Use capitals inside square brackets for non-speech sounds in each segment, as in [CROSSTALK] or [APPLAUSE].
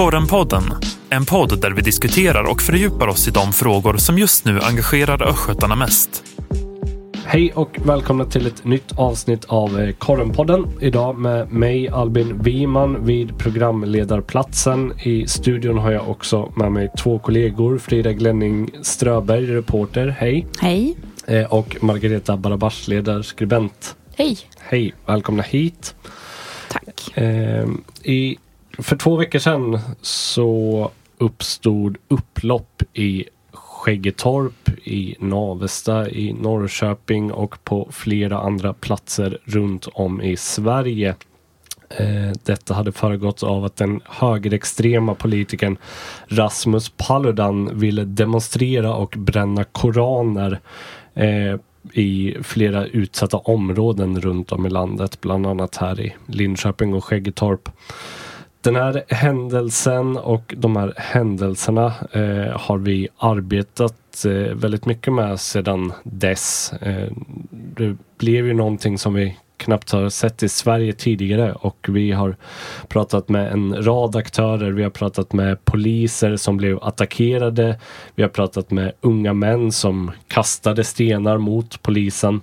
Korrenpodden, en podd där vi diskuterar och fördjupar oss i de frågor som just nu engagerar östgötarna mest. Hej och välkomna till ett nytt avsnitt av eh, Korrenpodden. Idag med mig Albin Wiman vid programledarplatsen. I studion har jag också med mig två kollegor. Frida Glenning Ströberg, reporter. Hej. Hej. Eh, Och Margareta Barabas, ledarskribent. Hej. Hej, välkomna hit. Tack. Eh, i, för två veckor sedan så uppstod upplopp i Skäggetorp, i Navesta, i Norrköping och på flera andra platser runt om i Sverige. Eh, detta hade föregått av att den högerextrema politikern Rasmus Paludan ville demonstrera och bränna koraner eh, i flera utsatta områden runt om i landet, bland annat här i Linköping och Skäggetorp. Den här händelsen och de här händelserna eh, har vi arbetat eh, väldigt mycket med sedan dess. Eh, det blev ju någonting som vi knappt har sett i Sverige tidigare och vi har pratat med en rad aktörer. Vi har pratat med poliser som blev attackerade. Vi har pratat med unga män som kastade stenar mot polisen.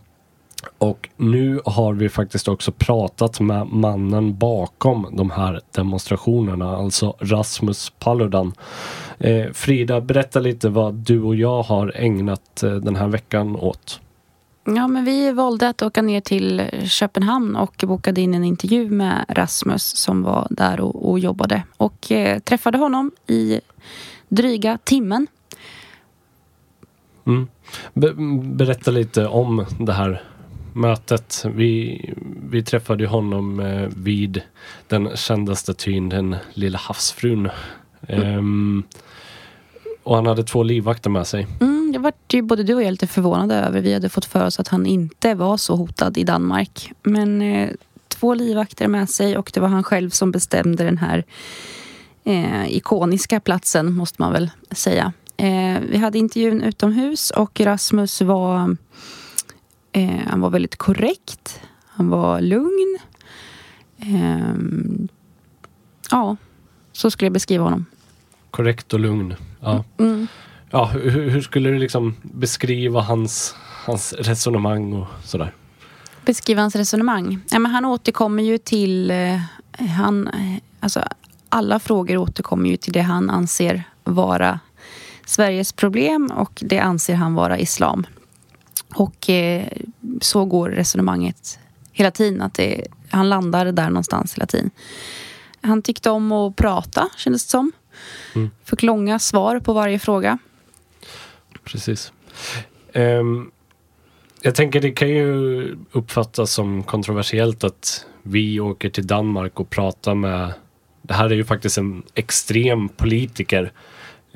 Och nu har vi faktiskt också pratat med mannen bakom de här demonstrationerna, alltså Rasmus Paludan. Eh, Frida, berätta lite vad du och jag har ägnat eh, den här veckan åt. Ja, men vi valde att åka ner till Köpenhamn och bokade in en intervju med Rasmus som var där och, och jobbade. Och eh, träffade honom i dryga timmen. Mm. Be berätta lite om det här mötet. Vi, vi träffade honom eh, vid den kända statyn, den lilla havsfrun. Ehm, och han hade två livvakter med sig. Mm, det var ju både du och jag lite förvånade över. Vi hade fått för oss att han inte var så hotad i Danmark. Men eh, två livvakter med sig och det var han själv som bestämde den här eh, ikoniska platsen, måste man väl säga. Eh, vi hade intervjun utomhus och Rasmus var Eh, han var väldigt korrekt. Han var lugn. Eh, ja, så skulle jag beskriva honom. Korrekt och lugn. Ja. Mm. Ja, hur, hur skulle du liksom beskriva hans, hans resonemang och sådär? Beskriva hans resonemang? Ja, men han återkommer ju till... Eh, han, eh, alltså, alla frågor återkommer ju till det han anser vara Sveriges problem och det anser han vara islam. Och eh, så går resonemanget hela tiden. Att det, han landar där någonstans hela tiden. Han tyckte om att prata, kändes det som. Mm. Fick långa svar på varje fråga. Precis. Um, jag tänker det kan ju uppfattas som kontroversiellt att vi åker till Danmark och pratar med... Det här är ju faktiskt en extrem politiker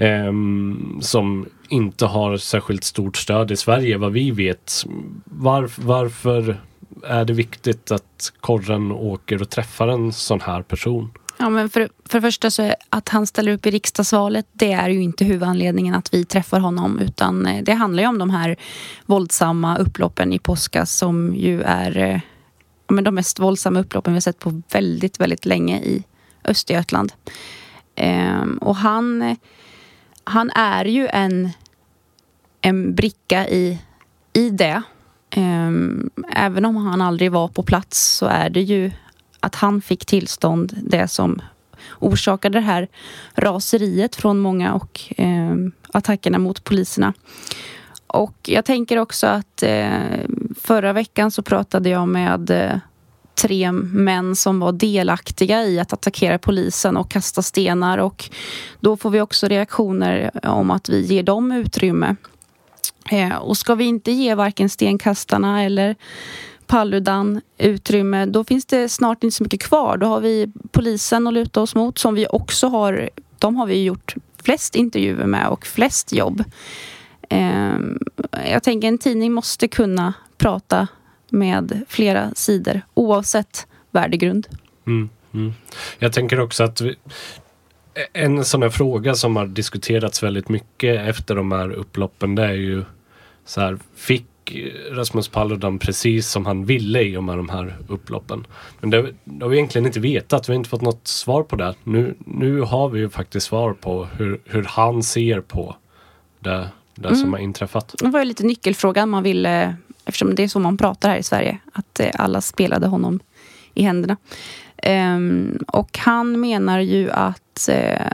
Ehm, som inte har särskilt stort stöd i Sverige vad vi vet. Var, varför är det viktigt att korren åker och träffar en sån här person? Ja, men för, för det första så är att han ställer upp i riksdagsvalet det är ju inte huvudanledningen att vi träffar honom utan eh, det handlar ju om de här våldsamma upploppen i påskas som ju är eh, ja, men de mest våldsamma upploppen vi har sett på väldigt, väldigt länge i Östergötland. Ehm, och han, eh, han är ju en en bricka i, i det. Ehm, även om han aldrig var på plats så är det ju att han fick tillstånd det som orsakade det här raseriet från många och eh, attackerna mot poliserna. Och jag tänker också att eh, förra veckan så pratade jag med eh, tre män som var delaktiga i att attackera polisen och kasta stenar och då får vi också reaktioner om att vi ger dem utrymme. Eh, och ska vi inte ge varken stenkastarna eller Paludan utrymme, då finns det snart inte så mycket kvar. Då har vi polisen att luta oss mot som vi också har, de har vi gjort flest intervjuer med och flest jobb. Eh, jag tänker en tidning måste kunna prata med flera sidor oavsett värdegrund. Mm, mm. Jag tänker också att vi, en sån här fråga som har diskuterats väldigt mycket efter de här upploppen det är ju så här, fick Rasmus Paludan precis som han ville i och med de här upploppen. Men det, det har vi egentligen inte vetat. Vi har inte fått något svar på det. Nu, nu har vi ju faktiskt svar på hur, hur han ser på det, det Mm. som har inträffat. Det var ju lite nyckelfrågan man ville, eftersom det är så man pratar här i Sverige, att eh, alla spelade honom i händerna. Ehm, och han menar ju att eh,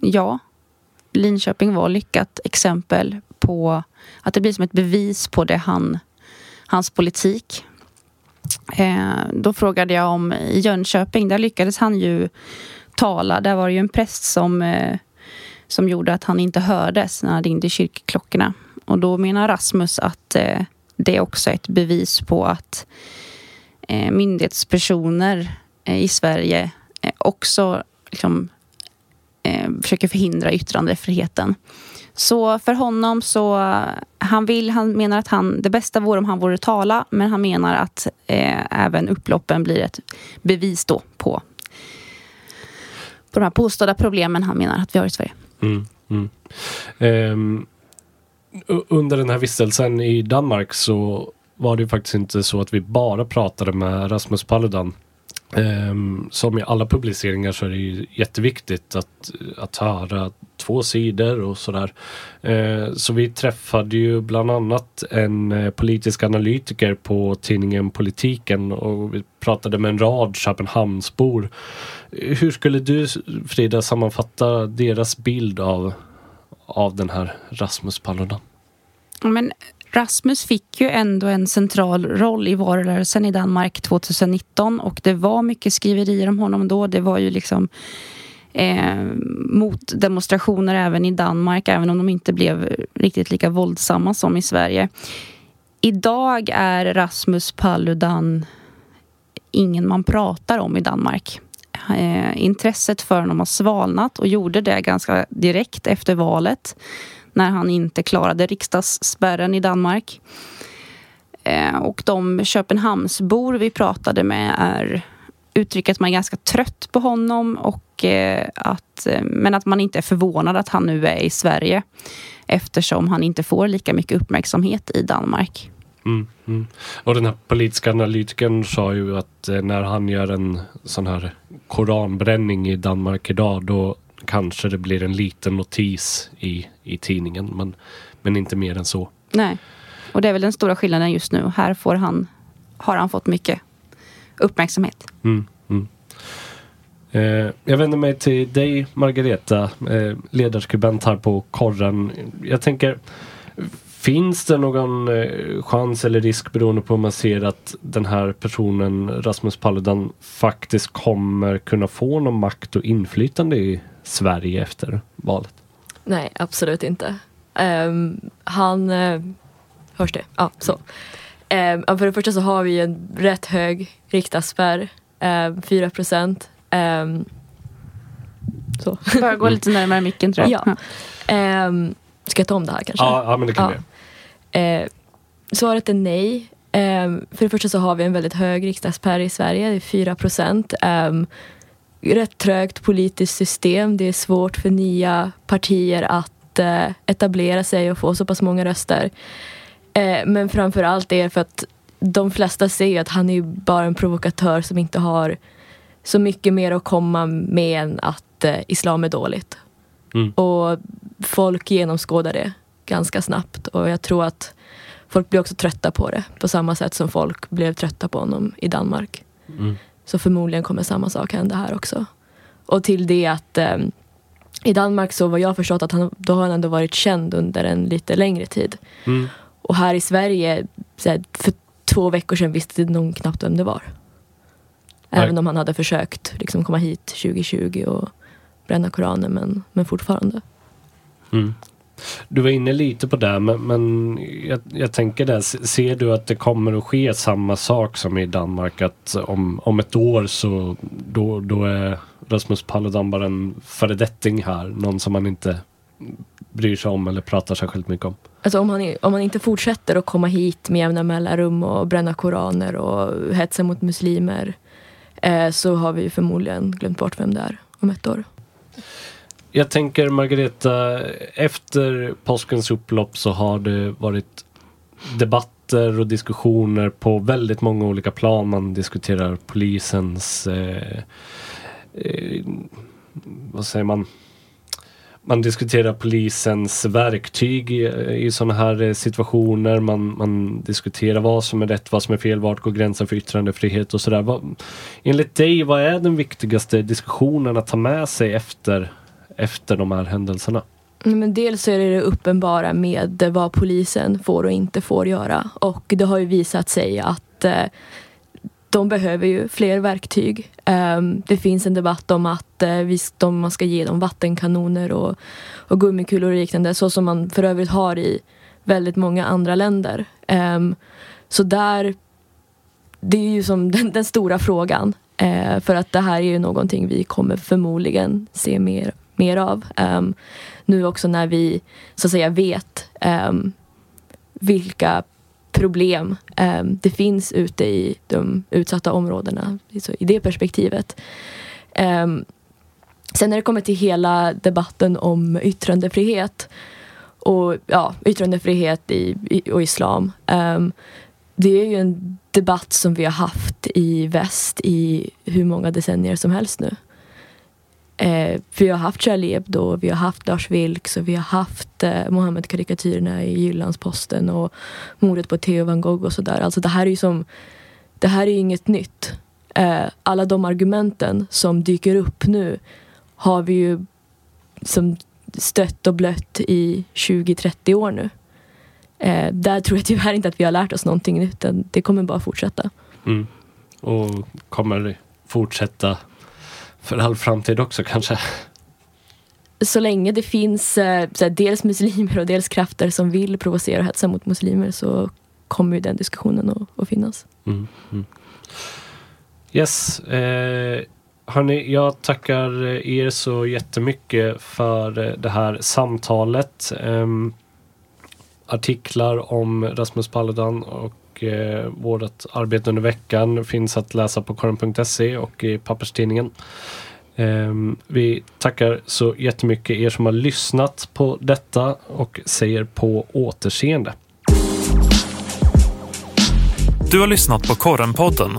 ja, Linköping var lyckat exempel på att det blir som ett bevis på det han, hans politik. Ehm, då frågade jag om i Jönköping, där lyckades han ju tala. Där var det ju en präst som eh, som gjorde att han inte hördes när han ringde i kyrkklockorna. Och då menar Rasmus att eh, det är också ett bevis på att eh, myndighetspersoner eh, i Sverige eh, också liksom, eh, försöker förhindra yttrandefriheten. Så för honom så, han vill, han menar att han, det bästa vore om han vore tala, men han menar att eh, även upploppen blir ett bevis då på, på de här påstådda problemen han menar att vi har i Sverige. Mm, mm. Um, under den här vistelsen i Danmark så var det ju faktiskt inte så att vi bara pratade med Rasmus Paludan. Um, som i alla publiceringar så är det ju jätteviktigt att, att höra två sidor och sådär. Uh, så vi träffade ju bland annat en eh, politisk analytiker på tidningen Politiken och vi pratade med en rad Köpenhamnsbor. Hur skulle du Frida sammanfatta deras bild av, av den här Rasmus Paludan? Men Rasmus fick ju ändå en central roll i valrörelsen i Danmark 2019 och det var mycket skriverier om honom då. Det var ju liksom eh, motdemonstrationer även i Danmark, även om de inte blev riktigt lika våldsamma som i Sverige. Idag är Rasmus Paludan ingen man pratar om i Danmark. Eh, intresset för honom har svalnat och gjorde det ganska direkt efter valet när han inte klarade riksdagsspärren i Danmark. Eh, och de Köpenhamnsbor vi pratade med är uttrycker att man är ganska trött på honom och eh, att, eh, men att man inte är förvånad att han nu är i Sverige eftersom han inte får lika mycket uppmärksamhet i Danmark. Mm, mm. Och den här politiska analytikern sa ju att eh, när han gör en sån här koranbränning i Danmark idag då kanske det blir en liten notis i, i tidningen men, men inte mer än så. Nej. Och det är väl den stora skillnaden just nu. Här får han, har han fått mycket uppmärksamhet. Mm, mm. Eh, jag vänder mig till dig Margareta, eh, ledarskribent här på Korren. Jag tänker, finns det någon eh, chans eller risk beroende på om man ser att den här personen, Rasmus Paludan, faktiskt kommer kunna få någon makt och inflytande i Sverige efter valet? Nej, absolut inte. Ehm, han... Uh, hörs det? Ja, så. Ehm, ja, för det första så har vi en rätt hög riksdagsspärr. Um, 4 procent. Ehm, så. Bara gå lite närmare micken tror jag. Ja. Ehm, ska jag ta om det här kanske? Ja, ja men det kan Ja. vi. Eh, svaret är nej. Ehm, för det första så har vi en väldigt hög riksdagsspärr i Sverige, det är 4 procent. Um, rätt trögt politiskt system. Det är svårt för nya partier att eh, etablera sig och få så pass många röster. Eh, men framför allt är det för att de flesta ser att han är bara en provokatör som inte har så mycket mer att komma med än att eh, islam är dåligt. Mm. Och folk genomskådar det ganska snabbt och jag tror att folk blir också trötta på det på samma sätt som folk blev trötta på honom i Danmark. Mm. Så förmodligen kommer samma sak hända här också. Och till det att eh, i Danmark så var jag förstått att han, då har han ändå varit känd under en lite längre tid. Mm. Och här i Sverige, här, för två veckor sedan visste någon knappt vem det var. Även Nej. om han hade försökt liksom, komma hit 2020 och bränna Koranen, men, men fortfarande. Mm. Du var inne lite på det, men, men jag, jag tänker det. ser du att det kommer att ske samma sak som i Danmark? Att om, om ett år så då, då är Rasmus Paludan bara en föredetting här, någon som man inte bryr sig om eller pratar särskilt mycket om. Alltså om han, om han inte fortsätter att komma hit med jämna mellanrum och bränna koraner och hetsa mot muslimer eh, så har vi förmodligen glömt bort vem det är om ett år. Jag tänker Margareta, efter påskens upplopp så har det varit debatter och diskussioner på väldigt många olika plan. Man diskuterar polisens eh, eh, vad säger man? Man diskuterar polisens verktyg i, i sådana här eh, situationer. Man, man diskuterar vad som är rätt, vad som är fel, vart går gränsen för yttrandefrihet och sådär. Enligt dig, vad är den viktigaste diskussionen att ta med sig efter, efter de här händelserna? Mm, men dels är det det uppenbara med vad polisen får och inte får göra. Och det har ju visat sig att eh, de behöver ju fler verktyg. Um, det finns en debatt om att eh, uh, visst, de, man ska ge dem vattenkanoner och, och gummikulor och liknande så som man för övrigt har i väldigt många andra länder. Um, så där, det är ju som [LAUGHS] den, den stora frågan. Uh, för att det här är ju någonting vi kommer förmodligen se mer, mer av. Um, nu också när vi så att säga vet ehm, vilka problem um, det finns ute i de utsatta områdena i det perspektivet. Sen när det kommer till hela debatten om yttrandefrihet och ja, yttrandefrihet i, i, och islam. Det är ju en debatt som vi har haft i väst i hur många decennier som helst nu. Eh, vi har haft Charlie Hebdo, vi har haft Lars Vilks och vi har haft eh, Mohammed-karikatyrerna i Jyllandsposten och mordet på Theo van Gogh och sådär. Alltså det här är ju som, det här är ju inget nytt. Eh, alla de argumenten som dyker upp nu har vi ju som stött och blött i 20-30 år nu. Eh, där tror jag tyvärr inte att vi har lärt oss någonting utan det kommer bara fortsätta. Mm. Och kommer fortsätta för all framtid också kanske? Så länge det finns eh, såhär, dels muslimer och dels krafter som vill provocera och hetsa mot muslimer så kommer ju den diskussionen att, att finnas. Mm, mm. Yes. Eh, hörni, jag tackar er så jättemycket för eh, det här samtalet. Eh, artiklar om Rasmus Paludan och eh, vårt arbete under veckan finns att läsa på korren.se och i papperstidningen. Eh, vi tackar så jättemycket er som har lyssnat på detta och säger på återseende. Du har lyssnat på Korrenpodden.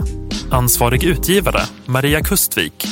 Ansvarig utgivare Maria Kustvik